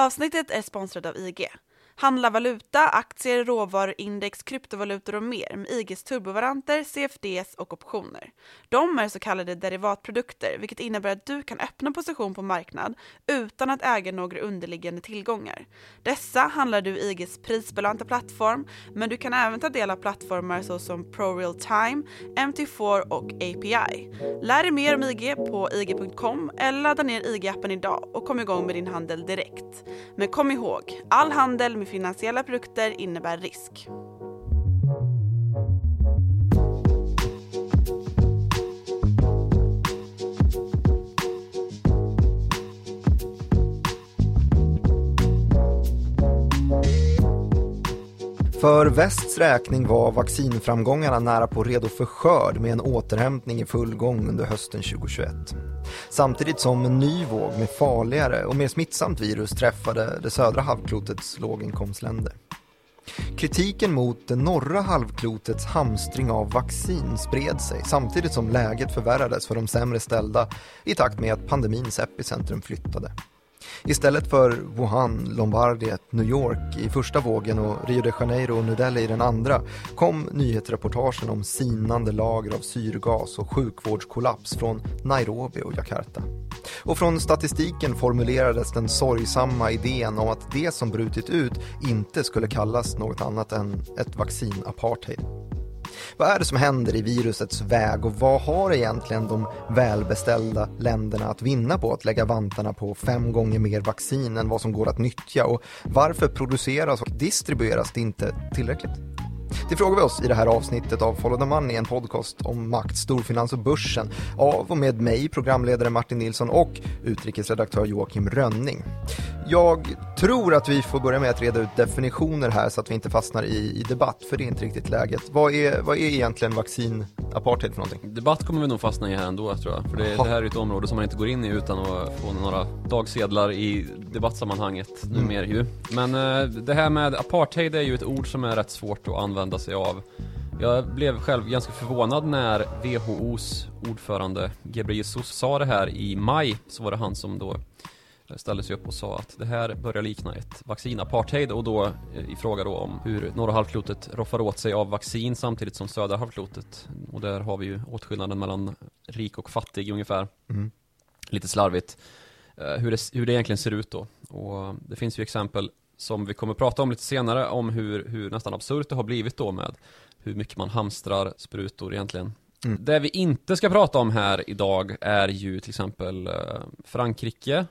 Avsnittet är sponsrat av IG. Handla valuta, aktier, råvaror, index, kryptovalutor och mer med IGs turbovaranter, CFDs och optioner. De är så kallade derivatprodukter, vilket innebär att du kan öppna position på marknad utan att äga några underliggande tillgångar. Dessa handlar du i IGs prisbelönta plattform, men du kan även ta del av plattformar såsom ProRealTime, MT4 och API. Lär dig mer om IG på ig.com eller ladda ner IG-appen idag och kom igång med din handel direkt. Men kom ihåg, all handel med finansiella produkter innebär risk. För västs räkning var vaccinframgångarna nära på redo för skörd med en återhämtning i full gång under hösten 2021. Samtidigt som en ny våg med farligare och mer smittsamt virus träffade det södra halvklotets låginkomstländer. Kritiken mot det norra halvklotets hamstring av vaccin spred sig samtidigt som läget förvärrades för de sämre ställda i takt med att pandemins epicentrum flyttade. Istället för Wuhan, Lombardiet, New York i första vågen och Rio de Janeiro och New Delhi i den andra kom nyhetsreportagen om sinande lager av syrgas och sjukvårdskollaps från Nairobi och Jakarta. Och från statistiken formulerades den sorgsamma idén om att det som brutit ut inte skulle kallas något annat än ett vaccinapartheid. Vad är det som händer i virusets väg och vad har egentligen de välbeställda länderna att vinna på att lägga vantarna på fem gånger mer vaccin än vad som går att nyttja och varför produceras och distribueras det inte tillräckligt? Det frågar vi oss i det här avsnittet av Follow the Money, en podcast om makt, storfinans och börsen av och med mig, programledare Martin Nilsson och utrikesredaktör Joakim Rönning. Jag tror att vi får börja med att reda ut definitioner här så att vi inte fastnar i, i debatt, för det är inte riktigt läget. Vad är, vad är egentligen vaccinapartheid för någonting? Debatt kommer vi nog fastna i här ändå tror jag, för det, det här är ett område som man inte går in i utan att få några dagsedlar i debattsammanhanget mm. numera ju. Men äh, det här med apartheid är ju ett ord som är rätt svårt att använda sig av. Jag blev själv ganska förvånad när WHOs ordförande Ghebreyesus sa det här i maj, så var det han som då ställde sig upp och sa att det här börjar likna ett vaccinapartheid och då eh, i fråga då om hur norra halvklotet roffar åt sig av vaccin samtidigt som södra halvklotet. Och där har vi ju åtskillnaden mellan rik och fattig ungefär. Mm. Lite slarvigt. Eh, hur det, hur det egentligen ser ut då. Och det finns ju exempel som vi kommer prata om lite senare om hur, hur nästan absurt det har blivit då med hur mycket man hamstrar sprutor egentligen. Mm. Det vi inte ska prata om här idag är ju till exempel eh, Frankrike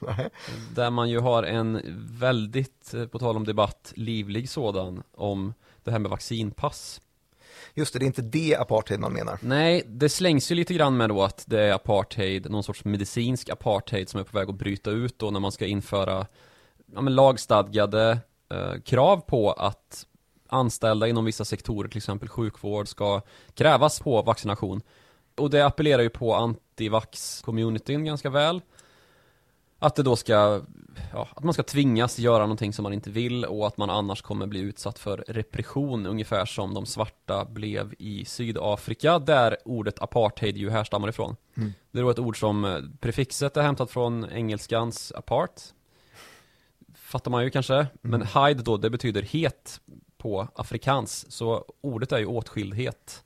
där man ju har en väldigt, eh, på tal om debatt, livlig sådan om det här med vaccinpass. Just det, det är inte det apartheid man menar. Nej, det slängs ju lite grann med då att det är apartheid, någon sorts medicinsk apartheid som är på väg att bryta ut då när man ska införa ja, men lagstadgade eh, krav på att anställda inom vissa sektorer, till exempel sjukvård, ska krävas på vaccination. Och det appellerar ju på antivax-communityn ganska väl. Att det då ska, ja, att man ska tvingas göra någonting som man inte vill och att man annars kommer bli utsatt för repression ungefär som de svarta blev i Sydafrika där ordet apartheid ju härstammar ifrån. Mm. Det är då ett ord som eh, prefixet är hämtat från engelskans apart. Fattar man ju kanske, mm. men hide då det betyder het på afrikans, så ordet är ju åtskildhet.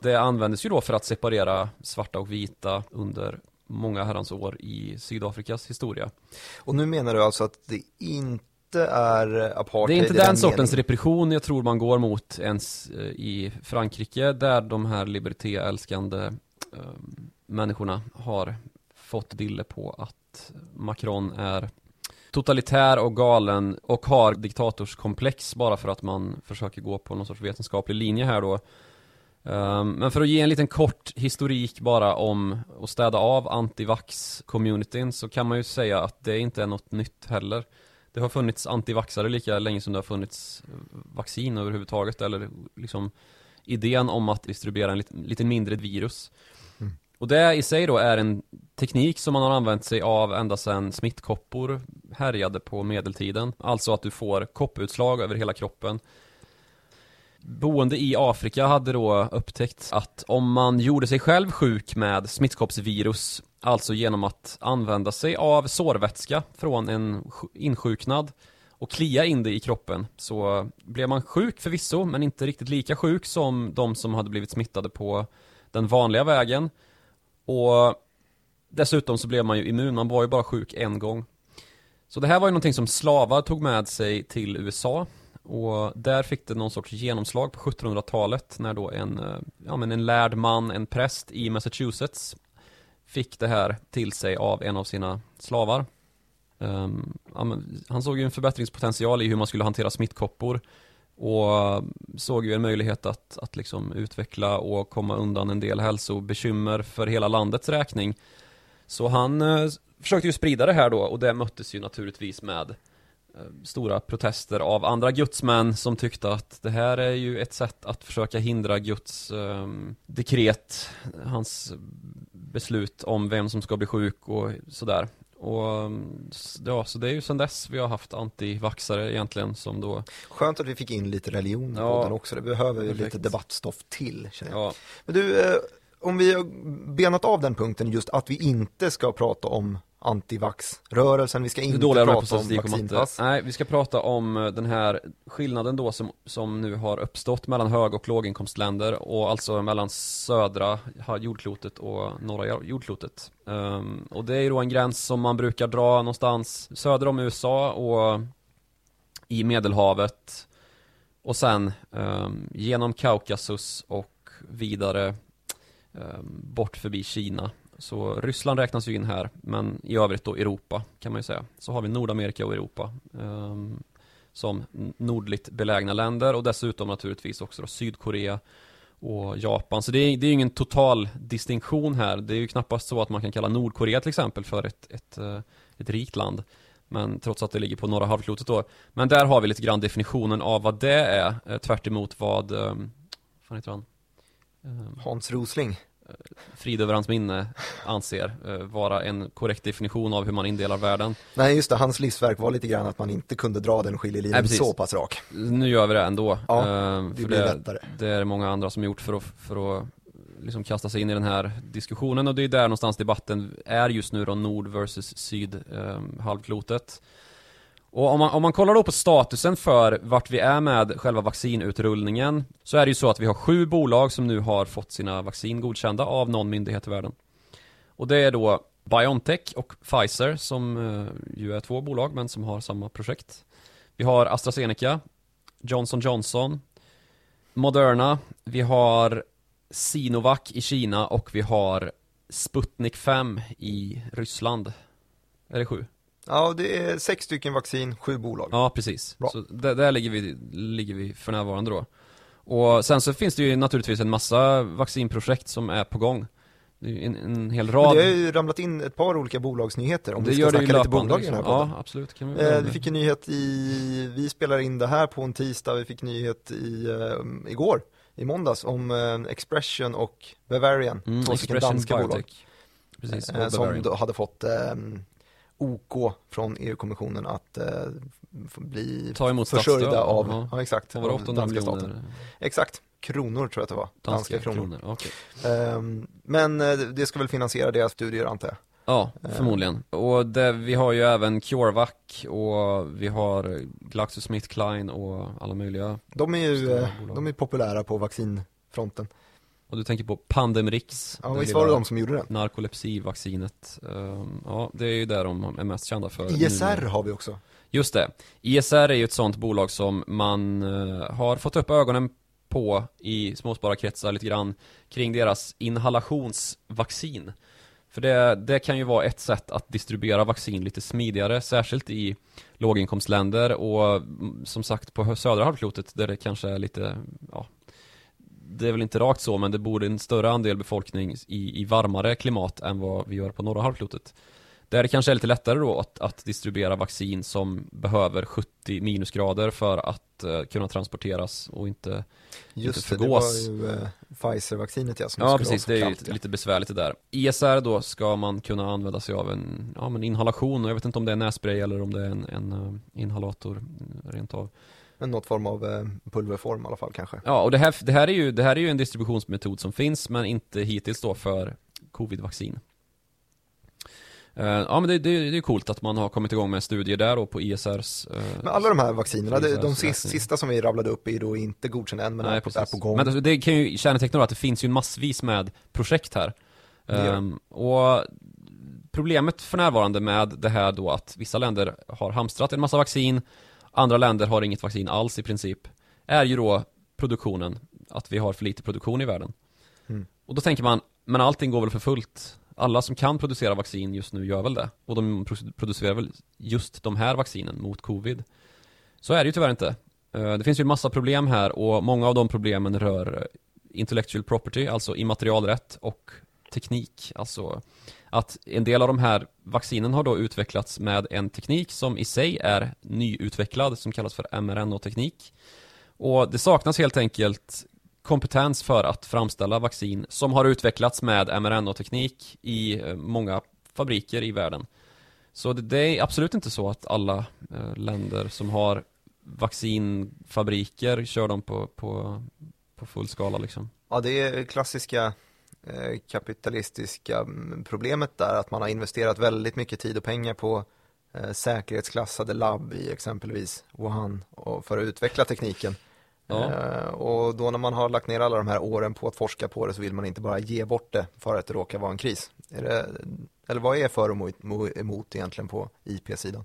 Det användes ju då för att separera svarta och vita under många herrans år i Sydafrikas historia. Och nu menar du alltså att det inte är apartheid? Det är inte den, den sortens repression jag tror man går mot ens eh, i Frankrike där de här libertéälskande äh, människorna har fått dille på att Macron är totalitär och galen och har diktatorskomplex bara för att man försöker gå på någon sorts vetenskaplig linje här då Um, men för att ge en liten kort historik bara om att städa av antivax-communityn så kan man ju säga att det inte är något nytt heller. Det har funnits antivaxare lika länge som det har funnits eh, vaccin överhuvudtaget eller liksom idén om att distribuera en lite, lite mindre virus. Och det i sig då är en teknik som man har använt sig av ända sedan smittkoppor härjade på medeltiden. Alltså att du får kopputslag över hela kroppen boende i Afrika hade då upptäckt att om man gjorde sig själv sjuk med smittkoppsvirus Alltså genom att använda sig av sårvätska från en insjuknad och klia in det i kroppen så blev man sjuk förvisso men inte riktigt lika sjuk som de som hade blivit smittade på den vanliga vägen och dessutom så blev man ju immun, man var ju bara sjuk en gång. Så det här var ju någonting som slavar tog med sig till USA. Och där fick det någon sorts genomslag på 1700-talet när då en, eh, ja men en lärd man, en präst i Massachusetts fick det här till sig av en av sina slavar. Um, ja, han såg ju en förbättringspotential i hur man skulle hantera smittkoppor och såg ju en möjlighet att, att liksom utveckla och komma undan en del hälsobekymmer för hela landets räkning. Så han eh, försökte ju sprida det här då och det möttes ju naturligtvis med Eh, stora protester av andra gudsmän som tyckte att det här är ju ett sätt att försöka hindra Guds eh, dekret, hans beslut om vem som ska bli sjuk och sådär. Och ja, så det är ju sedan dess vi har haft antivaxare egentligen som då Skönt att vi fick in lite religion ja, på den också, det behöver vi lite debattstoff till känner jag. Ja. Men du, eh, om vi har benat av den punkten just att vi inte ska prata om antivax-rörelsen. Vi ska inte prata om vaccinpass. Nej, vi ska prata om eh, den här skillnaden då som, som nu har uppstått mellan hög och låginkomstländer och alltså mellan södra jordklotet och norra jordklotet. Um, och det är ju då en gräns som man brukar dra någonstans söder om USA och i Medelhavet och sen um, genom Kaukasus och vidare um, bort förbi Kina så Ryssland räknas ju in här, men i övrigt då Europa kan man ju säga. Så har vi Nordamerika och Europa um, som nordligt belägna länder och dessutom naturligtvis också då Sydkorea och Japan. Så det är, det är ingen total distinktion här. Det är ju knappast så att man kan kalla Nordkorea till exempel för ett, ett, eh, ett rikt land. Men trots att det ligger på norra halvklotet då. Men där har vi lite grann definitionen av vad det är, eh, tvärt vad, ehm, vad fan heter han? Ehm, Hans Rosling frid över hans minne anser eh, vara en korrekt definition av hur man indelar världen. Nej just det, hans livsverk var lite grann att man inte kunde dra den skiljelinjen så pass rak. Nu gör vi det ändå. Ja, eh, det blir det, lättare. Det är många andra som gjort för att, för att liksom kasta sig in i den här diskussionen och det är där någonstans debatten är just nu då nord versus syd eh, halvklotet. Och om man, om man kollar då på statusen för vart vi är med själva vaccinutrullningen Så är det ju så att vi har sju bolag som nu har fått sina vaccin godkända av någon myndighet i världen. Och det är då Biontech och Pfizer som eh, ju är två bolag men som har samma projekt. Vi har AstraZeneca Johnson Johnson Moderna Vi har Sinovac i Kina och vi har Sputnik 5 i Ryssland. Är det sju? Ja, det är sex stycken vaccin, sju bolag. Ja, precis. Bra. Så där, där ligger, vi, ligger vi för närvarande då. Och sen så finns det ju naturligtvis en massa vaccinprojekt som är på gång. Det är en, en hel rad. Men det har ju ramlat in ett par olika bolagsnyheter om det vi ska snacka lite bolag i den här podden. Ja, absolut. Kan vi, eh, vi fick en nyhet i, vi spelar in det här på en tisdag, vi fick nyhet i, uh, igår, i måndags, om uh, Expression och Bavarian, mm, två stycken danska Biotech. bolag. Precis, uh, som då hade fått um, OK från EU-kommissionen att eh, bli Ta emot försörjda av, uh -huh. ja exakt, var 800 miljoner? Staten. Exakt, kronor tror jag att det var. Danska, danska kronor. kronor. Okay. Um, men eh, det ska väl finansiera deras studier antar jag. Ja, ehm. förmodligen. Och det, vi har ju även CureVac och vi har GlaxoSmithKline och alla möjliga De är ju eh, de är populära på vaccinfronten och du tänker på Pandemrix Ja visst var det de som gjorde den? Narkolepsivaccinet. Um, Ja, det är ju där de är mest kända för ISR nu. har vi också. Just det. ISR är ju ett sånt bolag som man uh, har fått upp ögonen på i småspararkretsar lite grann kring deras inhalationsvaccin. För det, det kan ju vara ett sätt att distribuera vaccin lite smidigare, särskilt i låginkomstländer. Och mm, som sagt på södra halvklotet där det kanske är lite, ja, det är väl inte rakt så, men det bor en större andel befolkning i, i varmare klimat än vad vi gör på norra halvklotet. Där det kanske är lite lättare då att, att distribuera vaccin som behöver 70 minusgrader för att uh, kunna transporteras och inte, Just inte förgås. Just det, det var ju uh, Pfizer-vaccinet ja, som Ja precis, det är ju lite besvärligt det där. ISR då ska man kunna använda sig av en, ja, men inhalation och jag vet inte om det är nässpray eller om det är en, en uh, inhalator rent av. Men något form av eh, pulverform i alla fall kanske. Ja, och det här, det här, är ju, det här är ju en distributionsmetod som finns, men inte hittills då för covid-vaccin. Eh, ja men det, det, det är coolt att man har kommit igång med studier där och på ISRs eh, Men alla de här vaccinerna, det, de ISRs sista, sista som vi rabblade upp är då inte godkända än men Nej, är, precis. på gång. Men det, det kan ju känneteckna att det finns ju massvis med projekt här. Ehm, och problemet för närvarande med det här då att vissa länder har hamstrat en massa vaccin, andra länder har inget vaccin alls i princip, är ju då produktionen, att vi har för lite produktion i världen. Mm. Och då tänker man, men allting går väl för fullt? Alla som kan producera vaccin just nu gör väl det? Och de pro- producerar väl just de här vaccinen mot covid? Så är det ju tyvärr inte. Eh, Det finns ju en massa problem här och många av de problemen rör eh, intellectual property, alltså immaterialrätt och teknik, alltså att en del av de här vaccinen har då utvecklats med en teknik som i sig är nyutvecklad, som kallas för mRNA-teknik. Och det saknas helt enkelt kompetens för att framställa vaccin som har utvecklats med mRNA-teknik i eh, många fabriker i världen. Så det, det är absolut inte så att alla eh, länder som har vaccinfabriker kör dem på, på, på full skala liksom. Ja, det är klassiska kapitalistiska mm, problemet där, att man har investerat väldigt mycket tid och pengar på eh, säkerhetsklassade labb i exempelvis Wuhan för att utveckla tekniken. Ja. Eh, och då när man har lagt ner alla de här åren på att forska på det så vill man inte bara ge bort det för att det råkar vara en kris. Det, eller vad är för och emot, mo- emot egentligen på IP-sidan?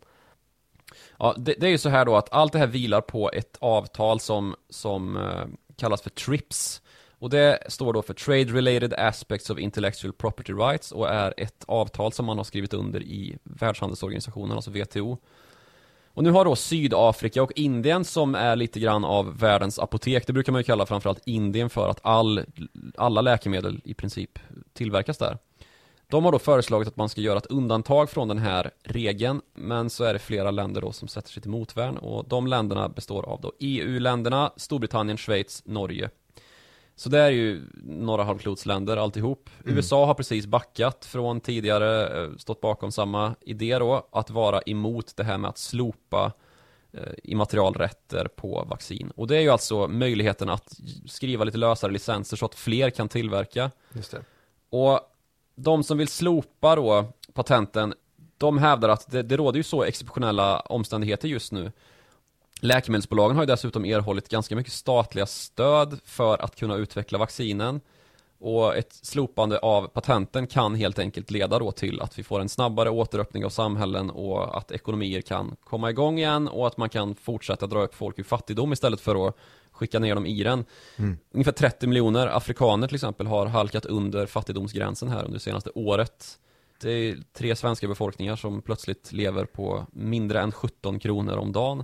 Ja, det, det är ju så här då att allt det här vilar på ett avtal som, som eh, kallas för TRIPS. Och det står då för Trade Related Aspects of Intellectual Property Rights och är ett avtal som man har skrivit under i Världshandelsorganisationen, alltså WTO. Och nu har då Sydafrika och Indien som är lite grann av världens apotek, det brukar man ju kalla framförallt Indien för att all, alla läkemedel i princip tillverkas där. De har då föreslagit att man ska göra ett undantag från den här regeln, men så är det flera länder då som sätter sig till motvärn och de länderna består av då EU-länderna, Storbritannien, Schweiz, Norge. Så det är ju några halvklotsländer alltihop. Mm. USA har precis backat från tidigare, eh, stått bakom samma idé då, att vara emot det här med att slopa eh, immaterialrätter på vaccin. Och det är ju alltså möjligheten att skriva lite lösare licenser så att fler kan tillverka Just det. och de som vill slopa då patenten, de hävdar att det, det råder ju så exceptionella omständigheter just nu. Läkemedelsbolagen har ju dessutom erhållit ganska mycket statliga stöd för att kunna utveckla vaccinen. Och ett slopande av patenten kan helt enkelt leda då till att vi får en snabbare återöppning av samhällen och att ekonomier kan komma igång igen och att man kan fortsätta dra upp folk ur fattigdom istället för att skicka ner dem i den. Mm. Ungefär 30 miljoner afrikaner till exempel har halkat under fattigdomsgränsen här under det senaste året. Det är tre svenska befolkningar som plötsligt lever på mindre än 17 kronor om dagen.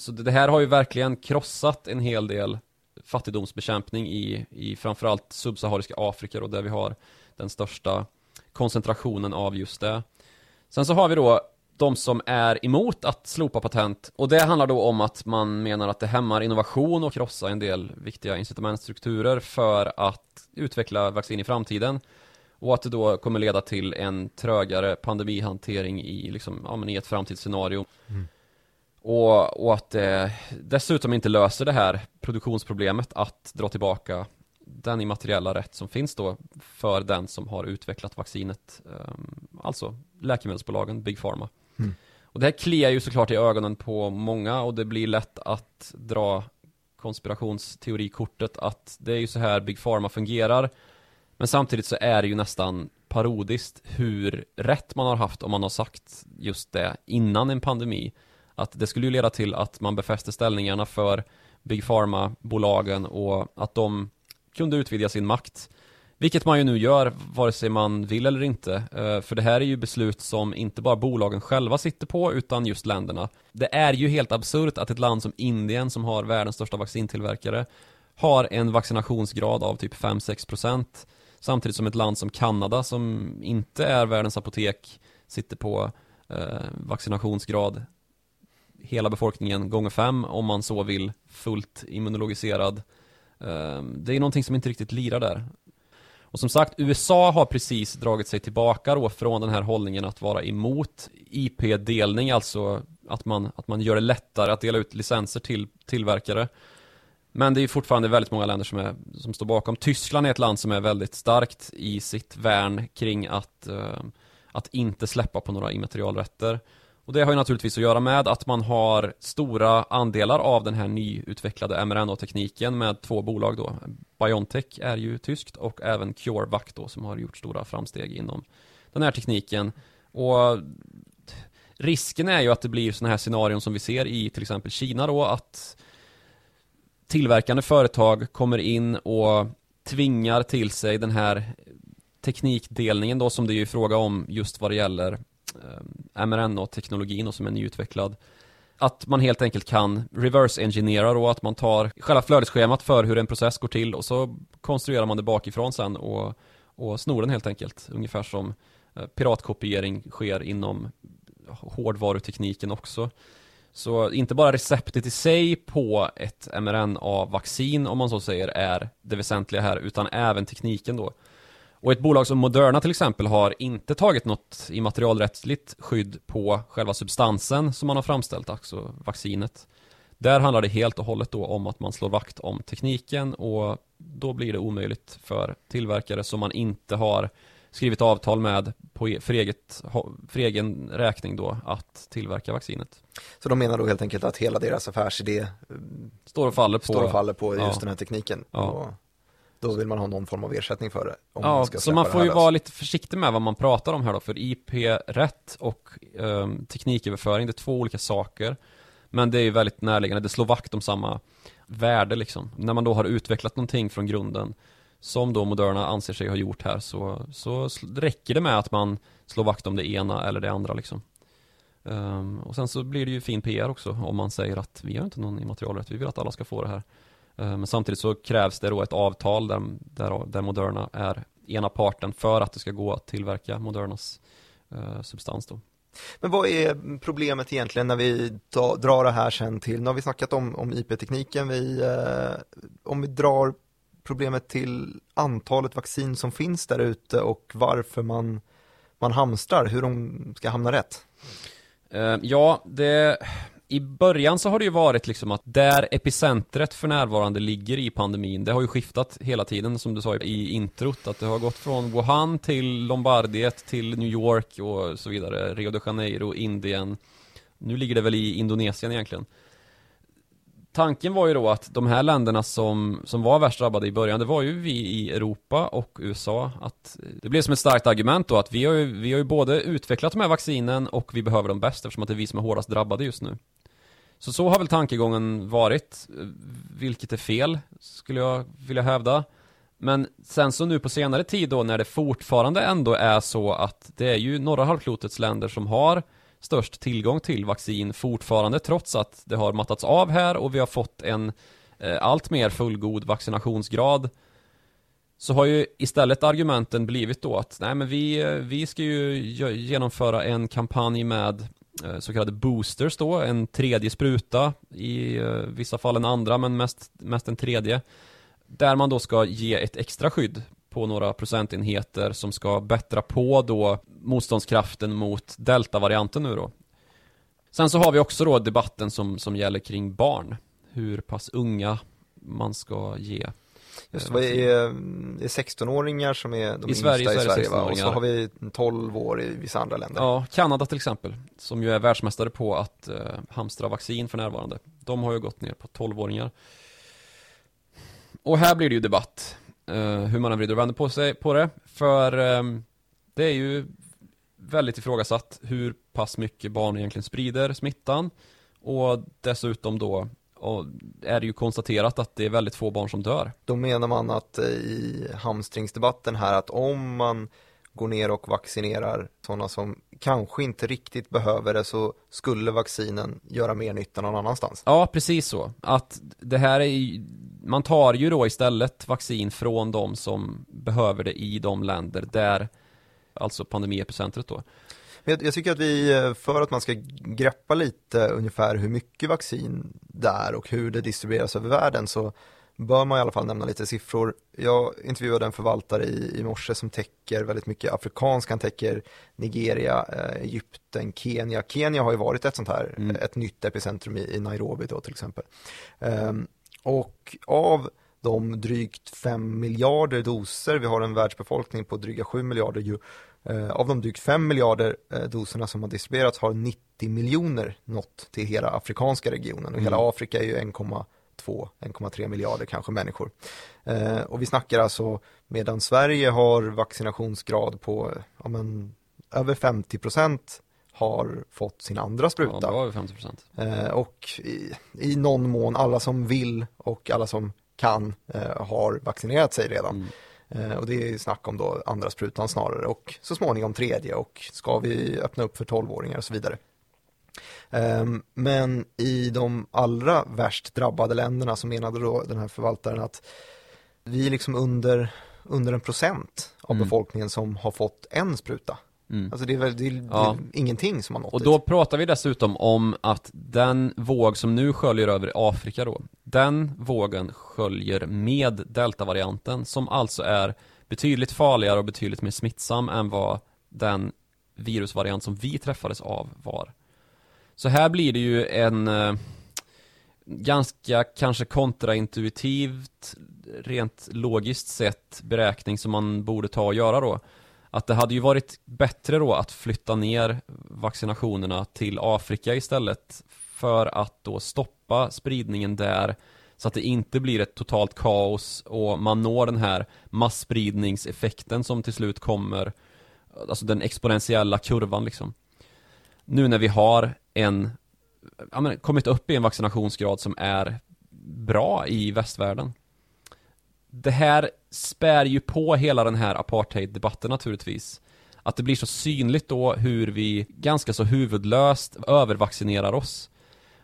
Så det här har ju verkligen krossat en hel del fattigdomsbekämpning i, i framförallt subsahariska Afrika och där vi har den största koncentrationen av just det. Sen så har vi då de som är emot att slopa patent och det handlar då om att man menar att det hämmar innovation och krossar en del viktiga incitamentstrukturer för att utveckla vaccin i framtiden och att det då kommer leda till en trögare pandemihantering i, liksom, ja, men i ett framtidsscenario. Mm. Och, och att det dessutom inte löser det här produktionsproblemet att dra tillbaka den immateriella rätt som finns då för den som har utvecklat vaccinet, ehm, alltså läkemedelsbolagen, Big Pharma. Mm. Och det här kliar ju såklart i ögonen på många och det blir lätt att dra konspirationsteorikortet att det är ju så här Big Pharma fungerar. Men samtidigt så är det ju nästan parodiskt hur rätt man har haft om man har sagt just det innan en pandemi. Att det skulle ju leda till att man befäster ställningarna för Big Pharma-bolagen och att de kunde utvidga sin makt. Vilket man ju nu gör, vare sig man vill eller inte. Eh, för det här är ju beslut som inte bara bolagen själva sitter på, utan just länderna. Det är ju helt absurt att ett land som Indien, som har världens största vaccintillverkare, har en vaccinationsgrad av typ 5-6% Samtidigt som ett land som Kanada, som inte är världens apotek, sitter på eh, vaccinationsgrad hela befolkningen gånger fem om man så vill, fullt immunologiserad. Ehm, det är någonting som inte riktigt lirar där. Och som sagt, USA har precis dragit sig tillbaka då från den här hållningen att vara emot IP-delning, alltså att man, att man gör det lättare att dela ut licenser till tillverkare. Men det är fortfarande väldigt många länder som, är, som står bakom. Tyskland är ett land som är väldigt starkt i sitt värn kring att, ehm, att inte släppa på några immaterialrätter. Och det har ju naturligtvis att göra med att man har stora andelar av den här nyutvecklade mRNA-tekniken med två bolag då. Biontech är ju tyskt och även CureVac då som har gjort stora framsteg inom den här tekniken. Och risken är ju att det blir sådana här scenarion som vi ser i till exempel Kina då att tillverkande företag kommer in och tvingar till sig den här teknikdelningen då som det är ju fråga om just vad det gäller Eh, mRNA-teknologin och som är nyutvecklad. Att man helt enkelt kan reverse-engineera då, att man tar själva flödesschemat för hur en process går till och så konstruerar man det bakifrån sen och, och snor den helt enkelt. Ungefär som eh, piratkopiering sker inom hårdvarutekniken också. Så inte bara receptet i sig på ett mRNA-vaccin om man så säger är det väsentliga här utan även tekniken då. Och ett bolag som Moderna till exempel har inte tagit något immaterialrättsligt skydd på själva substansen som man har framställt, alltså vaccinet. Där handlar det helt och hållet då om att man slår vakt om tekniken och då blir det omöjligt för tillverkare som man inte har skrivit avtal med på, e, för, eget, för egen räkning då att tillverka vaccinet. Så de menar då helt enkelt att hela deras affärsidé står och faller på, står och faller på just ja. den här tekniken? Ja. Och då vill man ha någon form av ersättning för det. ja, så man får ju vara lite försiktig med vad man pratar om här då, för IP-rätt och um, tekniköverföring, det är två olika saker. Men det är ju väldigt närliggande, det slår vakt om samma värde liksom. När man då har utvecklat någonting från grunden som då Moderna anser sig ha gjort här så, så räcker det med att man slår vakt om det ena eller det andra liksom. Um, och sen så blir det ju fin PR också om man säger att vi har inte någon immaterialrätt, vi vill att alla ska få det här. Uh, men samtidigt så krävs det då ett avtal där, där, där Moderna är ena parten för att det ska gå att tillverka Modernas uh, substans då. Men vad är problemet egentligen när vi drar det här sen till, nu har vi snackat om, om IP-tekniken, vi, eh, om vi drar problemet till antalet vaccin som finns där ute och varför man, man hamstrar, hur de ska hamna rätt? Uh, ja, det, i början så har det ju varit liksom att där epicentret för närvarande ligger i pandemin, det har ju skiftat hela tiden som du sa i introt, att det har gått från Wuhan till Lombardiet till New York och så vidare, Rio de Janeiro, Indien. Nu ligger det väl i Indonesien egentligen tanken var ju då att de här länderna som, som var värst drabbade i början, det var ju vi i Europa och USA. Att det blev som ett starkt argument då att vi har ju, vi har ju både utvecklat de här vaccinen och vi behöver dem bäst eftersom att det är vi som är hårdast drabbade just nu. Så så har väl tankegången varit, vilket är fel, skulle jag vilja hävda. Men sen så nu på senare tid då när det fortfarande ändå är så att det är ju norra halvklotets länder som har störst tillgång till vaccin fortfarande trots att det har mattats av här och vi har fått en eh, allt mer fullgod vaccinationsgrad så har ju istället argumenten blivit då att nej men vi, eh, vi ska ju genomföra en kampanj med Eh, så kallade boosters då, en tredje spruta i eh, vissa fall en andra men mest, mest en tredje där man då ska ge ett extra skydd på några procentenheter som ska bättra på då motståndskraften mot deltavarianten nu då. Sen så har vi också då debatten som, som gäller kring barn. Hur pass unga man ska ge Just vad är, är 16-åringar som är de I Sverige, yngsta i Sverige, Sverige va? och så har vi 12 år i vissa andra länder. Ja, Kanada till exempel, som ju är världsmästare på att eh, hamstra vaccin för närvarande. De har ju gått ner på 12-åringar. Och här blir det ju debatt uh, hur man vrider och vänder på, sig, på det. För um, det är ju väldigt ifrågasatt hur pass mycket barn egentligen sprider smittan. Och dessutom då och är det ju konstaterat att det är väldigt få barn som dör. Då menar man att eh, i hamstringsdebatten här att om man går ner och vaccinerar sådana som kanske inte riktigt behöver det så skulle vaccinen göra mer nytta någon annanstans. Ja, precis så. Att det här är man tar ju då istället vaccin från de som behöver det i de länder där alltså pandemiepicentret då. Jag, jag tycker att vi, eh, för att man ska greppa lite ungefär hur mycket vaccin det är och hur det distribueras över världen så bör man i alla fall nämna lite siffror. Jag intervjuade en förvaltare i, i morse som täcker väldigt mycket afrikansk, han täcker Nigeria, eh, Egypten, Kenya. Kenya har ju varit ett sånt här, mm. ett nytt epicentrum i, i Nairobi då till exempel. Um, och av de drygt 5 miljarder doser, vi har en världsbefolkning på dryga 7 miljarder, ju av de drygt 5 miljarder eh, doserna som har distribuerats har 90 miljoner nått till hela afrikanska regionen och Mm. hela Afrika är ju 1,2-1,3 miljarder kanske människor. Eh, och vi snackar alltså medan Sverige har vaccinationsgrad på ja, men, över 50 procent har fått sin andra Ja, spruta. bra över 50%. Eh, och i, i någon mån alla som vill och alla som kan eh, har vaccinerat sig redan. Mm. Eh, och det är snack om då andra sprutan snarare och så småningom tredje och ska vi öppna upp för 12-åringar och så vidare. Ehm, men i de allra värst drabbade länderna så menade då den här förvaltaren att vi är liksom under, under en procent av Mm. befolkningen som har fått en spruta. Mm. Alltså det är väl det är, Ja. det är ingenting som har nått Och dit. då pratar vi dessutom om att den våg som nu sköljer över Afrika då, den vågen sköljer med deltavarianten som alltså är betydligt farligare och betydligt mer smittsam än vad den virusvariant som vi träffades av var. Så här blir det ju en eh, ganska kanske kontraintuitivt rent logiskt sett beräkning som man borde ta och göra då. Att det hade ju varit bättre då att flytta ner vaccinationerna till Afrika istället för att då stoppa spridningen där så att det inte blir ett totalt kaos och man når den här massspridningseffekten som till slut kommer Alltså den exponentiella kurvan liksom. Nu när vi har en ja, men, kommit upp i en vaccinationsgrad som är bra i västvärlden det här spär ju på hela den här apartheid-debatten naturligtvis. Att det blir så synligt då hur vi ganska så huvudlöst övervaccinerar oss.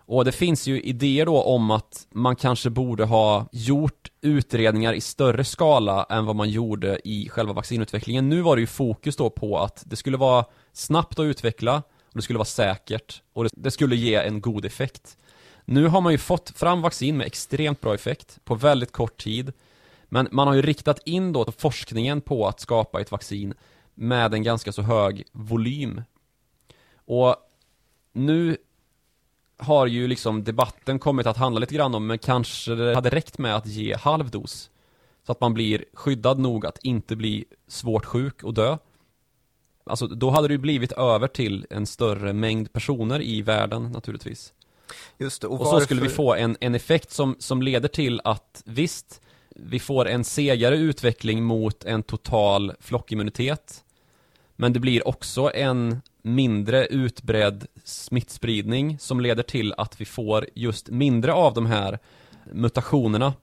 Och det finns ju idéer då om att man kanske borde ha gjort utredningar i större skala än vad man gjorde i själva vaccinutvecklingen. Nu var det ju fokus då på att det skulle vara snabbt att utveckla och det skulle vara säkert och det, det skulle ge en god effekt. Nu har man ju fått fram vaccin med extremt bra effekt på väldigt kort tid. Men man har ju riktat in då forskningen på att skapa ett vaccin med en ganska så hög volym. Och nu har ju liksom debatten kommit att handla lite grann om, men kanske det hade räckt med att ge halv dos. Så att man blir skyddad nog att inte bli svårt sjuk och dö. Alltså då hade det ju blivit över till en större mängd personer i världen naturligtvis. Just det, Och varför- så skulle vi få en, en effekt som, som leder till att visst, vi får en segare utveckling mot en total flockimmunitet. Men det blir också en mindre utbredd smittspridning som leder till att vi får just mindre av de här mutationerna.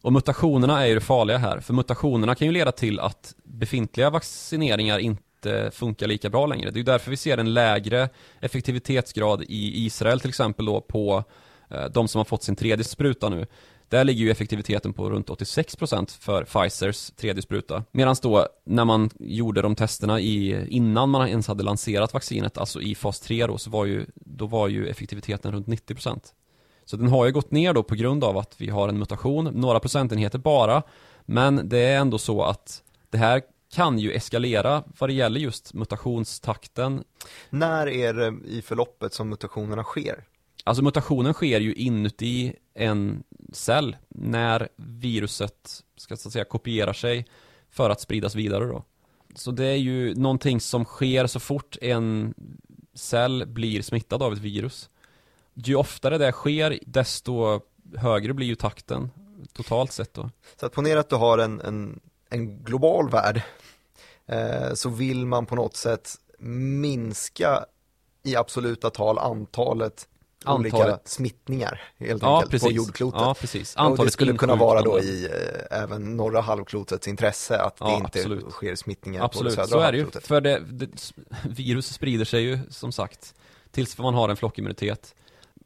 Och mutationerna är ju det farliga här, för mutationerna kan ju leda till att befintliga vaccineringar inte funkar lika bra längre. Det är ju därför vi ser en lägre effektivitetsgrad i Israel till exempel då på eh, de som har fått sin tredje spruta nu. Där ligger ju effektiviteten på runt 86% för Pfizers tredje spruta. Medan då när man gjorde de testerna i, innan man ens hade lanserat vaccinet, alltså i fas 3 då, så var ju, då var ju effektiviteten runt 90%. Så den har ju gått ner då på grund av att vi har en mutation, några procentenheter bara. Men det är ändå så att det här kan ju eskalera vad det gäller just mutationstakten. När är det i förloppet som mutationerna sker? Alltså mutationen sker ju inuti en cell när viruset ska så att säga kopierar sig för att spridas vidare då. Så det är ju någonting som sker så fort en cell blir smittad av ett virus. Ju oftare det sker, desto högre blir ju takten totalt sett då. Så att ponera att du har en, en, en global värld eh, så vill man på något sätt minska i absoluta tal antalet, olika Antalet. smittningar helt Ja, enkelt precis. på jordklotet. Ja, precis. och det Antalet skulle kunna vara då i eh, även norra halvklotets intresse att det Ja, inte absolut. sker smittningar Absolut, på det södra så är det ju. halvklotet. För det, det, virus sprider sig ju som sagt tills man har en flockimmunitet.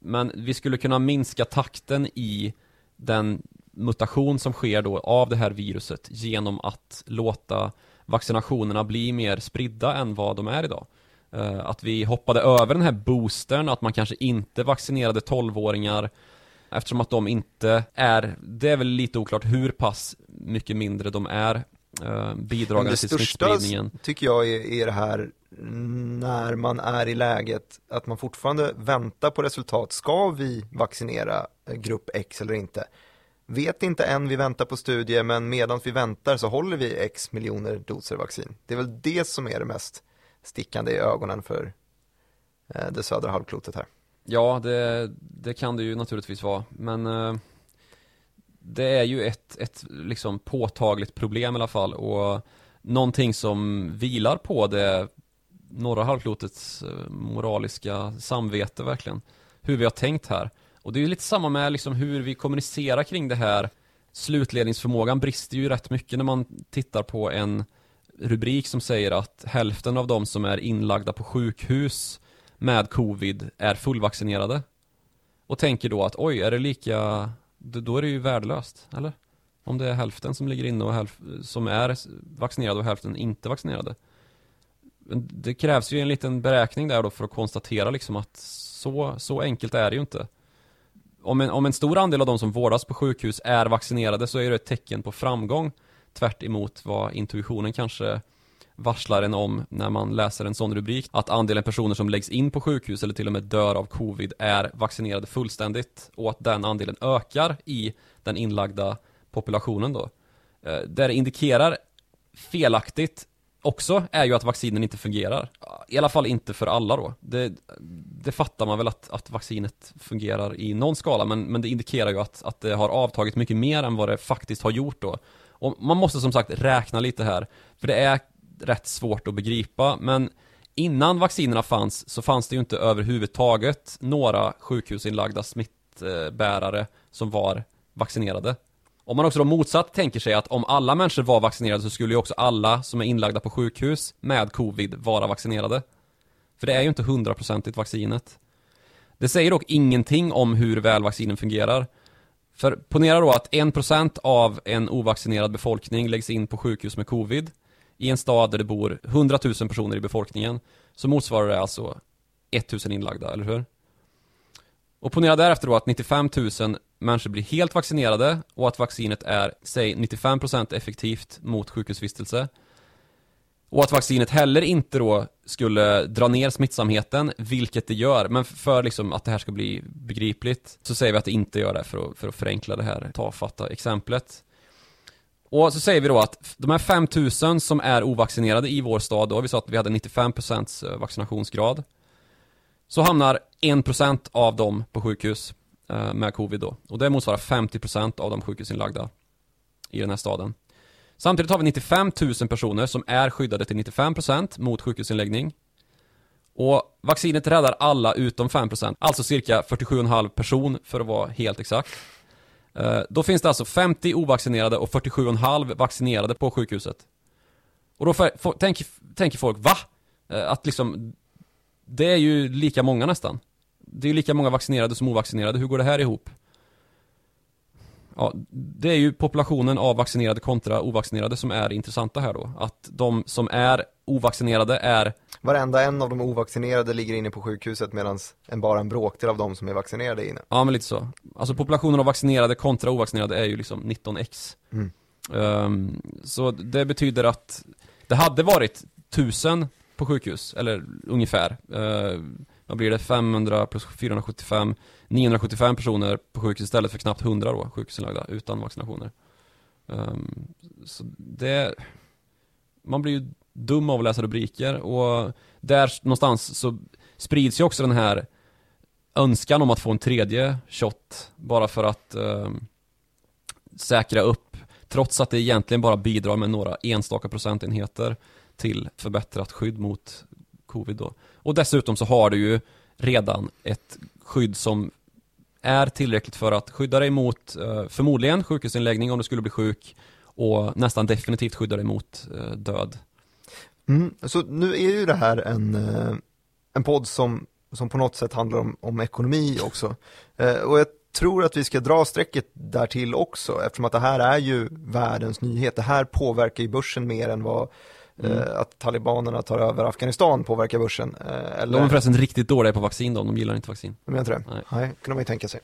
Men vi skulle kunna minska takten i den mutation som sker då av det här viruset genom att låta vaccinationerna bli mer spridda än vad de är idag. Eh, Att vi hoppade över den här boostern, att man kanske inte vaccinerade 12-åringar eftersom att de inte är, det är väl lite oklart hur pass mycket mindre de är eh, bidragande det till största smittspridningen. tycker jag är, är det här när man är i läget att man fortfarande väntar på resultat. Ska vi vaccinera eh, grupp X eller inte? vet inte än, vi väntar på studier, men medan vi väntar så håller vi x miljoner doser vaccin. Det är väl det som är det mest stickande i ögonen för eh, det södra halvklotet här. Ja, det, det kan det ju naturligtvis vara, men eh, det är ju ett, ett liksom påtagligt problem i alla fall och någonting som vilar på det norra halvklotets eh, moraliska samvete verkligen. Hur vi har tänkt här. Och det är ju lite samma med liksom hur vi kommunicerar kring det här. Slutledningsförmågan brister ju rätt mycket när man tittar på en rubrik som säger att hälften av de som är inlagda på sjukhus med covid är fullvaccinerade. Och tänker då att oj, är det lika, då är det ju värdelöst, eller? Om det är hälften som ligger inne och hälf, som är vaccinerade och hälften inte vaccinerade. Det krävs ju en liten beräkning där då för att konstatera liksom att så, så enkelt är det ju inte. Om en, om en stor andel av de som vårdas på sjukhus är vaccinerade så är det ett tecken på framgång tvärt emot vad intuitionen kanske varslar en om när man läser en sån rubrik att andelen personer som läggs in på sjukhus eller till och med dör av covid är vaccinerade fullständigt och att den andelen ökar i den inlagda populationen då. Eh, Där det indikerar felaktigt också är ju att vaccinen inte fungerar. I alla fall inte för alla då. Det, det fattar man väl att, att vaccinet fungerar i någon skala, men, men det indikerar ju att, att det har avtagit mycket mer än vad det faktiskt har gjort då. Och man måste som sagt räkna lite här, för det är rätt svårt att begripa, men innan vaccinerna fanns så fanns det ju inte överhuvudtaget några sjukhusinlagda smittbärare som var vaccinerade. Om man också då motsatt tänker sig att om alla människor var vaccinerade så skulle ju också alla som är inlagda på sjukhus med covid vara vaccinerade. För det är ju inte hundraprocentigt vaccinet. Det säger dock ingenting om hur väl vaccinen fungerar. För ponera då att 1% av en ovaccinerad befolkning läggs in på sjukhus med covid i en stad där det bor 100 000 personer i befolkningen så motsvarar det alltså 1000 inlagda, eller hur? Och ponera därefter då att 95 000 människor blir helt vaccinerade och att vaccinet är, säg 95% effektivt mot sjukhusvistelse. Och att vaccinet heller inte då skulle dra ner smittsamheten, vilket det gör. Men för liksom att det här ska bli begripligt så säger vi att det inte gör det för att, för att förenkla det här tafatta exemplet. Och så säger vi då att de här 5000 som är ovaccinerade i vår stad då, vi sa att vi hade 95% eh, vaccinationsgrad. Så hamnar 1% av dem på sjukhus eh, med covid då. Och det motsvarar 50% av de sjukhusinlagda i den här staden. Samtidigt har vi 95 000 personer som är skyddade till 95% mot sjukhusinläggning. Och vaccinet räddar alla utom 5%, alltså cirka 47,5 person för att vara helt exakt. Eh, då finns det alltså 50 ovaccinerade och 47,5 vaccinerade på sjukhuset. Och då tänker, tänker folk, va? Eh, att liksom, det är ju lika många nästan. Det är ju lika många vaccinerade som ovaccinerade, hur går det här ihop? Ja, det är ju populationen av vaccinerade kontra ovaccinerade som är intressanta här då. Att de som är ovaccinerade är Varenda en av de ovaccinerade ligger inne på sjukhuset medan en bara en bråkdel av de som är vaccinerade är inne. Ja, men lite så. Alltså populationen av vaccinerade kontra ovaccinerade är ju liksom 19x. Mm. Um, så det betyder att det hade varit 1000 på sjukhus, eller ungefär. Uh, vad blir det? 500 plus 475 975 personer på sjukhus istället för knappt 100 då, sjukhusinlagda utan vaccinationer. Um, så det... Man blir ju dum av att läsa rubriker och där någonstans så sprids ju också den här önskan om att få en tredje shot bara för att um, säkra upp trots att det egentligen bara bidrar med några enstaka procentenheter till förbättrat skydd mot covid då. Och dessutom så har du ju redan ett skydd som är tillräckligt för att skydda dig mot eh, förmodligen sjukhusinläggning om du skulle bli sjuk och nästan definitivt skydda dig mot eh, död. Mm, så nu är ju det här en, eh, en podd som, som på något sätt handlar om, om ekonomi också. Och jag tror att vi ska dra strecket där till också eftersom att det här är ju världens nyhet. Det här påverkar ju börsen mer än vad Mm. Eh, att talibanerna tar över Afghanistan påverkar börsen. Eh, eller... De är förresten riktigt dåliga på vaccin då, de gillar inte vaccin. De gör inte det? Nej, Nej kunde man ju tänka sig.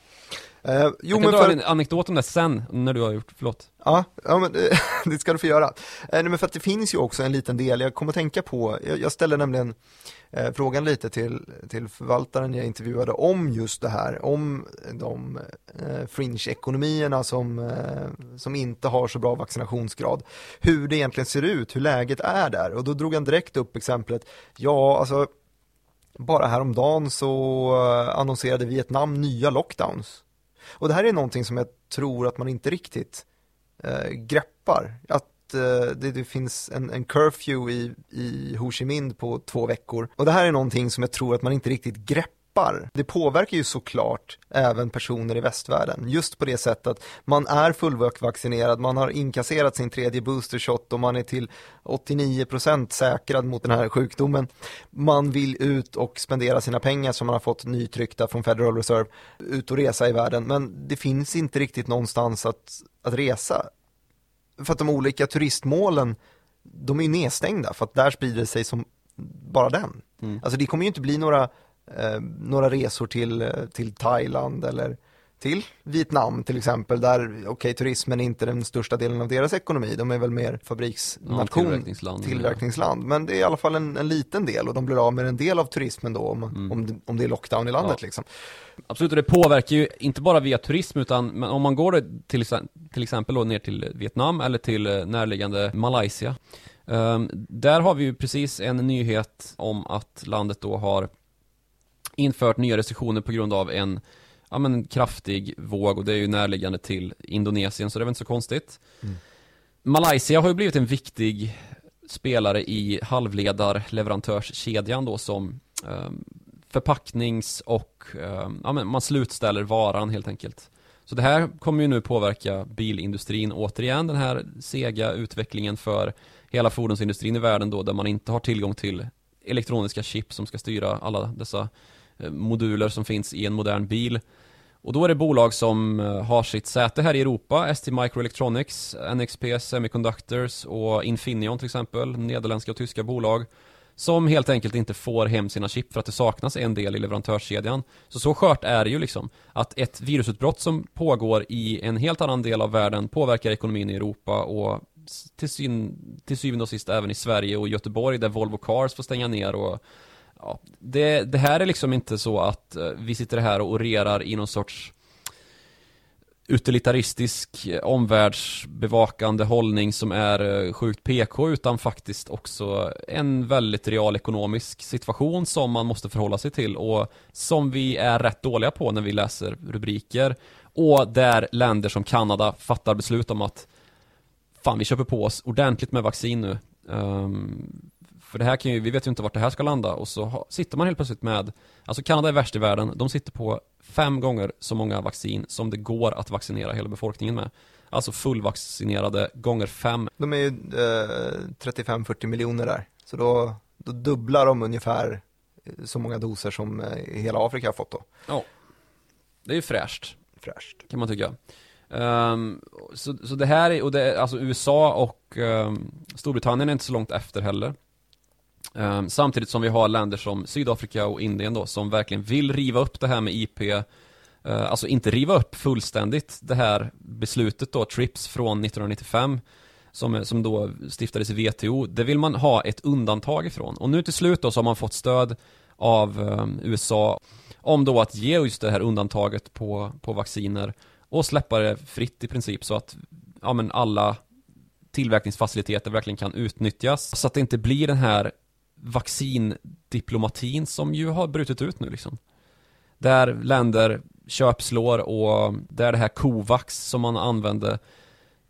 Eh, jo, jag kan men dra för... en anekdot om det sen, när du har gjort, förlåt. Ja, ja men det, det ska du få göra. Eh, nej, men för att det finns ju också en liten del, jag kommer att tänka på, jag, jag ställde nämligen eh, frågan lite till, till förvaltaren jag intervjuade om just det här, om de eh, fringe-ekonomierna som, eh, som inte har så bra vaccinationsgrad. Hur det egentligen ser ut, hur läget är där. Och då drog han direkt upp exemplet, ja alltså bara häromdagen så eh, annonserade Vietnam nya lockdowns. Och det här är någonting som jag tror att man inte riktigt eh, greppar. Att eh, det, det, finns en, en curfew i, i Ho Chi Minh på två veckor. Och det här är någonting som jag tror att man inte riktigt greppar det påverkar ju såklart även personer i västvärlden. Just på det sättet att man är fullvaccinerad, man har inkasserat sin tredje boostershot och man är till 89% säkrad mot den här sjukdomen. Man vill ut och spendera sina pengar som man har fått nytryckta från Federal Reserve, ut och resa i världen. Men det finns inte riktigt någonstans att, att resa. För att de olika turistmålen, de är ju nedstängda för att där sprider det sig som bara den. Mm. Alltså det kommer ju inte bli några eh, några resor till, eh, till Thailand eller till Vietnam till exempel, där okej okay, turismen är inte den största delen av deras ekonomi, de är väl mer fabriksnation, ja, tillverkningsland, tillverkningsland. men det är i alla fall en, en, liten del och de blir av med en del av turismen då om, mm. om, det, om det är lockdown i landet ja. liksom. Absolut, och det påverkar ju inte bara via turism utan om man går till, till exempel då ner till Vietnam eller till eh, närliggande Malaysia um, Där har vi ju precis en nyhet om att landet då har infört nya restriktioner på grund av en ja, men kraftig våg och det är ju närliggande till Indonesien så det är väl inte så konstigt. Mm. Malaysia har ju blivit en viktig spelare i halvledarleverantörskedjan då som eh, förpacknings och eh, ja, men man slutställer varan helt enkelt. Så det här kommer ju nu påverka bilindustrin återigen, den här sega utvecklingen för hela fordonsindustrin i världen då, där man inte har tillgång till elektroniska chip som ska styra alla dessa Eh, moduler som finns i en modern bil. Och då är det bolag som eh, har sitt säte här i Europa, ST Microelectronics, NXP Semiconductors och Infineon till exempel, nederländska och tyska bolag som helt enkelt inte får hem sina chip för att det saknas en del i leverantörskedjan. Så så skört är det ju liksom att ett virusutbrott som pågår i en helt annan del av världen påverkar ekonomin i Europa och till, syn, till syvende och sist även i Sverige och Göteborg där Volvo Cars får stänga ner och ja, det, det här är liksom inte så att eh, vi sitter här och orerar i någon sorts utilitaristisk eh, omvärldsbevakande hållning som är eh, sjukt PK utan faktiskt också en väldigt realekonomisk situation som man måste förhålla sig till och som vi är rätt dåliga på när vi läser rubriker och där länder som Kanada fattar beslut om att fan vi köper på oss ordentligt med vaccin nu. Um, för det här kan ju, vi vet ju inte vart det här ska landa. Och så ha, sitter man helt plötsligt med Alltså Kanada är värst i världen, de sitter på fem gånger så många vaccin som det går att vaccinera hela befolkningen med. Alltså fullvaccinerade gånger fem. De är ju eh, 35-40 miljoner där, så då, då dubblar de ungefär så många doser som eh, hela Afrika har fått då. Ja. Det är ju fräscht. Fräscht. Kan man tycka. Um, så, så det här är, och det, alltså USA och um, Storbritannien är inte så långt efter heller Ehm, samtidigt som vi har länder som Sydafrika och Indien då som verkligen vill riva upp det här med IP eh, Alltså inte riva upp fullständigt det här beslutet då, TRIPS från 1995 som, som då stiftades i WTO, det vill man ha ett undantag ifrån. Och nu till slut då så har man fått stöd av ehm, USA om då att ge just det här undantaget på, på vacciner och släppa det fritt i princip så att ja, men alla tillverkningsfaciliteter verkligen kan utnyttjas så att det inte blir den här vaccindiplomatin som ju har brutit ut nu liksom. Där länder köpslår och där det här Covax som man använde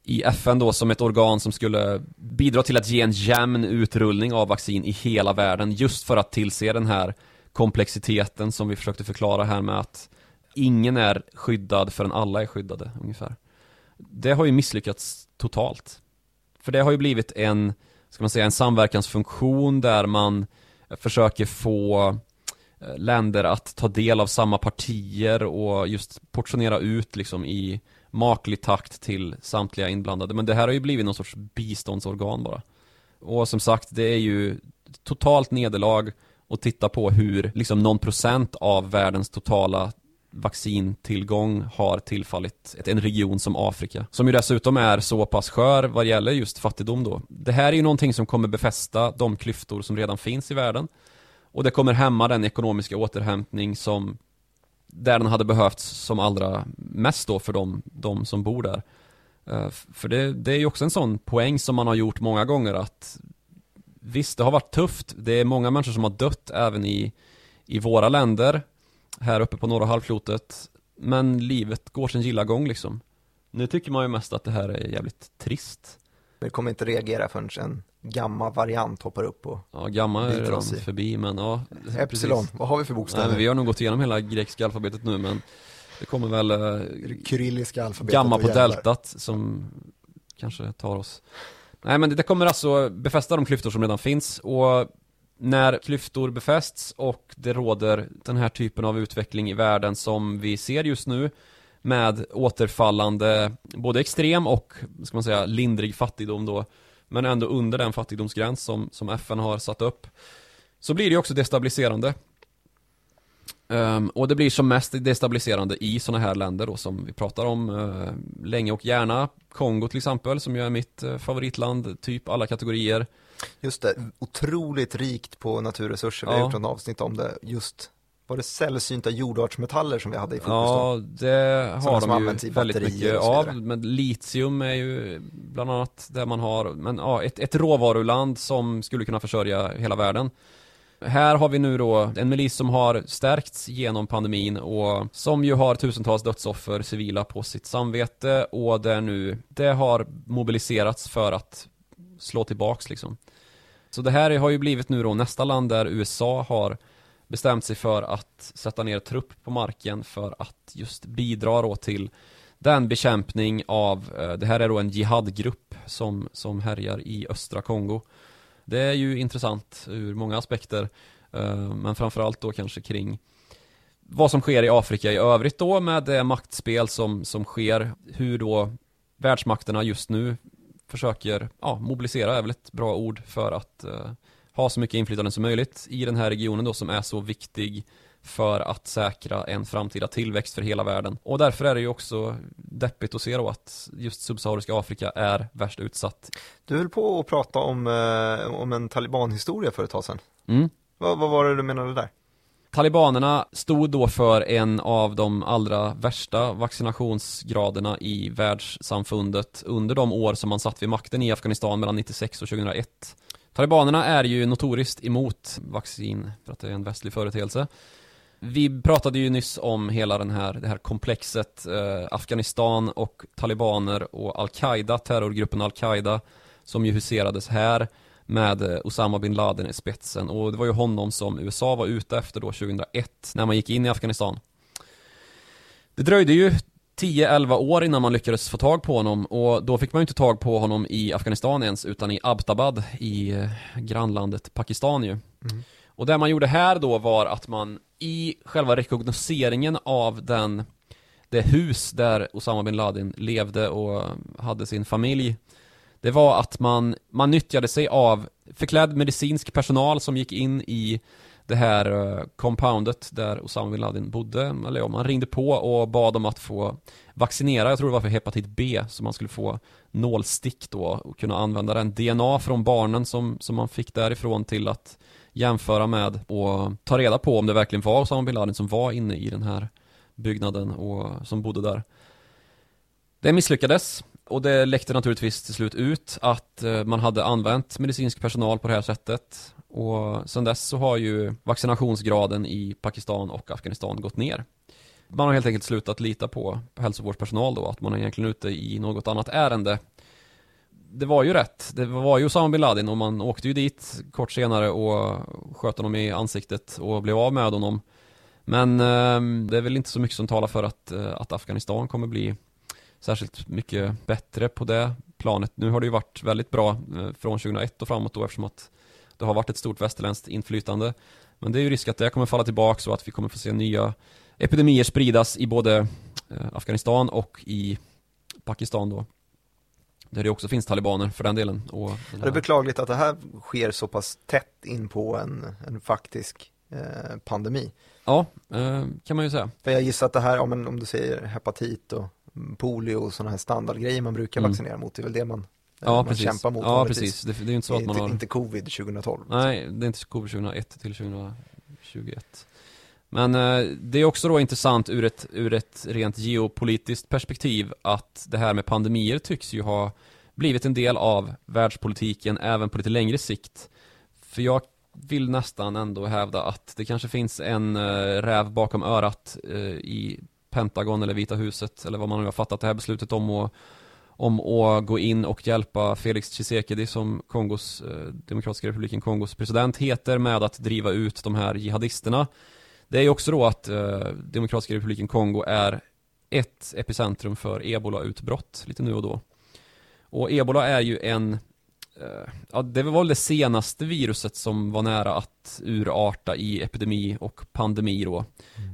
i FN då som ett organ som skulle bidra till att ge en jämn utrullning av vaccin i hela världen just för att tillse den här komplexiteten som vi försökte förklara här med att ingen är skyddad förrän alla är skyddade ungefär. Det har ju misslyckats totalt. För det har ju blivit en ska man säga, en samverkansfunktion där man försöker få eh, länder att ta del av samma partier och just portionera ut liksom i maklig takt till samtliga inblandade. Men det här har ju blivit någon sorts biståndsorgan bara. Och som sagt, det är ju totalt nederlag och titta på hur liksom någon procent av världens totala vaccintillgång har tillfallit en region som Afrika. Som ju dessutom är så pass skör vad gäller just fattigdom då. Det här är ju någonting som kommer befästa de klyftor som redan finns i världen. Och det kommer hämma den ekonomiska återhämtning som där den hade behövts som allra mest då för de, de som bor där. Eh, för det, det är ju också en sån poäng som man har gjort många gånger att Visst, det har varit tufft. Det är många människor som har dött även i, i våra länder här uppe på norra halvklotet. Men livet går sin gilla gång liksom. Nu tycker man ju mest att det här är jävligt trist. Vi kommer inte reagera förrän en gamma variant hoppar upp och Ja, gamma är redan förbi men ja Epsilon, precis. vad har vi för bokstäver? Nej, vi har nog gått igenom hela grekiska alfabetet nu men Det kommer väl eh, Kyrilliska alfabetet Gamma på deltat som kanske tar oss Nej men det kommer alltså befästa de klyftor som redan finns och när klyftor befästs och det råder den här typen av utveckling i världen som vi ser just nu med återfallande, både extrem och, ska man säga, lindrig fattigdom då men ändå under den fattigdomsgräns som, som FN har satt upp så blir det också destabiliserande Um, och det blir som mest destabiliserande i sådana här länder då som vi pratar om uh, länge och gärna. Kongo till exempel som ju är mitt uh, favoritland, typ alla kategorier. Just det, otroligt rikt på naturresurser. Vi har gjort en avsnitt om det. Just var det sällsynta jordartsmetaller som vi hade i fokus Ja, det har de ju väldigt mycket av. Men litium är ju bland annat det man har. Men ja, ett, ett råvaruland som skulle kunna försörja hela världen. Här har vi nu då en milis som har stärkts genom pandemin och som ju har tusentals dödsoffer civila på sitt samvete och där nu det har mobiliserats för att slå tillbaks liksom. Så det här har ju blivit nu då nästa land där USA har bestämt sig för att sätta ner trupp på marken för att just bidra då till den bekämpning av, eh, det här är då en jihadgrupp som, som härjar i östra Kongo. Det är ju intressant ur många aspekter eh, Men framförallt då kanske kring vad som sker i Afrika i övrigt då med det maktspel som, som sker Hur då världsmakterna just nu försöker, ja, mobilisera är väl ett bra ord för att uh, ha så mycket inflytande som möjligt i den här regionen då som är så viktig för att säkra en framtida tillväxt för hela världen. Och därför är det ju också deppigt att se då att just subsahariska Afrika är värst utsatt. Du höll på att prata om, eh, om en talibanhistoria för ett tag sedan. Mm. Vad, vad var det du menade där? Talibanerna stod då för en av de allra värsta vaccinationsgraderna i världssamfundet under de år som man satt vid makten i Afghanistan mellan 96 och 2001. Talibanerna är ju notoriskt emot vaccin för att det är en västlig företeelse. Vi pratade ju nyss om hela den här, det här komplexet eh, Afghanistan och talibaner och Al-Qaida, terrorgruppen Al-Qaida som ju huserades här med eh, Osama bin Laden i spetsen och det var ju honom som USA var ute efter då 2001 när man gick in i Afghanistan. Det dröjde ju 10-11 år innan man lyckades få tag på honom och då fick man ju inte tag på honom i Afghanistan ens utan i Abbottabad i eh, grannlandet Pakistan ju. Mm. Och det man gjorde här då var att man i själva rekognoseringen av den det hus där Osama bin Laden levde och hade sin familj det var att man, man nyttjade sig av förklädd medicinsk personal som gick in i det här uh, compoundet där Osama bin Laden bodde, eller ja, man ringde på och bad om att få vaccinera, jag tror det var för hepatit B, så man skulle få nålstick då och kunna använda den. DNA från barnen som, som man fick därifrån till att jämföra med och ta reda på om det verkligen var Osama bin Laden som var inne i den här byggnaden och som bodde där. Det misslyckades och det läckte naturligtvis till slut ut att eh, man hade använt medicinsk personal på det här sättet och sedan dess så har ju vaccinationsgraden i Pakistan och Afghanistan gått ner. Man har helt enkelt slutat lita på, hälsovårdspersonal då, att man är egentligen ute i något annat ärende det var ju rätt. Det var ju Osama bin Laden och man åkte ju dit kort senare och sköt honom i ansiktet och blev av med honom. Men eh, det är väl inte så mycket som talar för att, eh, att Afghanistan kommer bli särskilt mycket bättre på det planet. Nu har det ju varit väldigt bra eh, från 2001 och framåt då eftersom att det har varit ett stort västerländskt inflytande. Men det är ju risk att det kommer falla tillbaka och att vi kommer få se nya epidemier spridas i både eh, Afghanistan och i Pakistan då. Där det också finns talibaner för den delen. Och den Det är beklagligt att det här sker så pass tätt in på en, en faktisk eh, pandemi. Ja, eh, kan man ju säga. För jag gissar att det här, men om du säger hepatit och polio och sådana här standardgrejer man brukar Mm. vaccinera mot, det är väl det man, eh, Ja, man precis. kämpar mot Ja, precis. Det, det är ju inte så att man inte, har... inte covid 2012. Nej, det är inte covid 2001 till 2021. Men eh, det är också då intressant ur ett, ur ett rent geopolitiskt perspektiv att det här med pandemier tycks ju ha blivit en del av världspolitiken även på lite längre sikt. För jag vill nästan ändå hävda att det kanske finns en eh, räv bakom örat eh, i Pentagon eller Vita huset eller vad man nu har fattat det här beslutet om att om att gå in och hjälpa Felix Tshisekedi som Kongos, eh, Demokratiska republiken Kongos president heter med att driva ut de här jihadisterna. Det är ju också då att eh, Demokratiska republiken Kongo är ett epicentrum för ebola-utbrott lite nu och då. Och ebola är ju en, ja det var väl det senaste viruset som var nära att urarta i epidemi och pandemi då.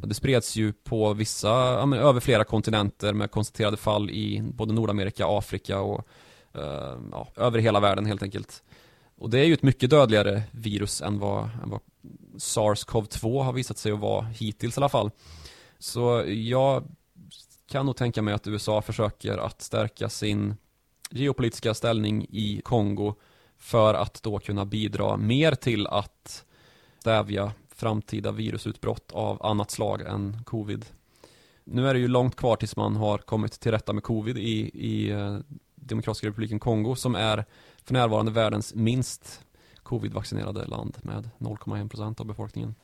Och Det spreds ju på vissa, ja, över flera kontinenter med konstaterade fall i både Nordamerika, Afrika och eh, ja, över hela världen helt enkelt. Och det är ju ett mycket dödligare virus än vad, än vad SARS-CoV-2 har visat sig att vara hittills i alla fall. Så jag kan nog tänka mig att USA försöker att stärka sin geopolitiska ställning i Kongo för att då kunna bidra mer till att stävja framtida virusutbrott av annat slag än covid. Nu är det ju långt kvar tills man har kommit till rätta med covid i, i eh, Demokratiska republiken Kongo som är för närvarande världens minst covid-vaccinerade land med 0,1% av befolkningen.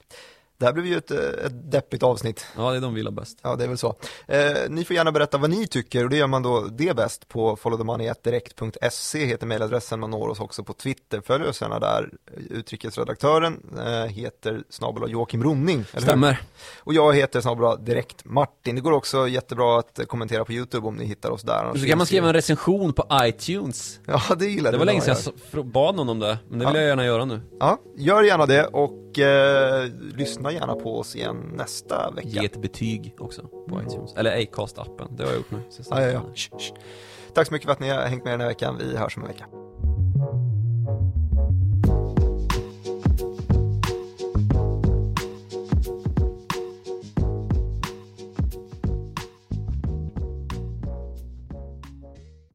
Det här blev ju ett, eh, ett deppigt avsnitt. Ja, det är de vill ha bäst. Ja, det är väl så. Eh, ni får gärna berätta vad ni tycker och det gör man då det bäst på followthemoney.direkt.se heter mejladressen, man når oss också på Twitter, följ oss gärna där. Utrikesredaktören eh, heter snabel Joakim Ronning? Stämmer. Och jag heter snabel direkt Martin. Det går också jättebra att kommentera på YouTube om ni hittar oss där. Så kan man skriva en recension på iTunes. Ja, det gillar Det var länge sedan jag bad någon om det, men det vill Ja. jag gärna göra nu. Ja, gör gärna det och eh, lyssna gärna på oss igen nästa vecka. Ge ett betyg också på iTunes. Eller Acast-appen, det har jag gjort nu. Ja, ja, ja. veckan. Shh, shh. Tack så mycket för att ni har hängt med den här veckan. Vi hörs om en vecka.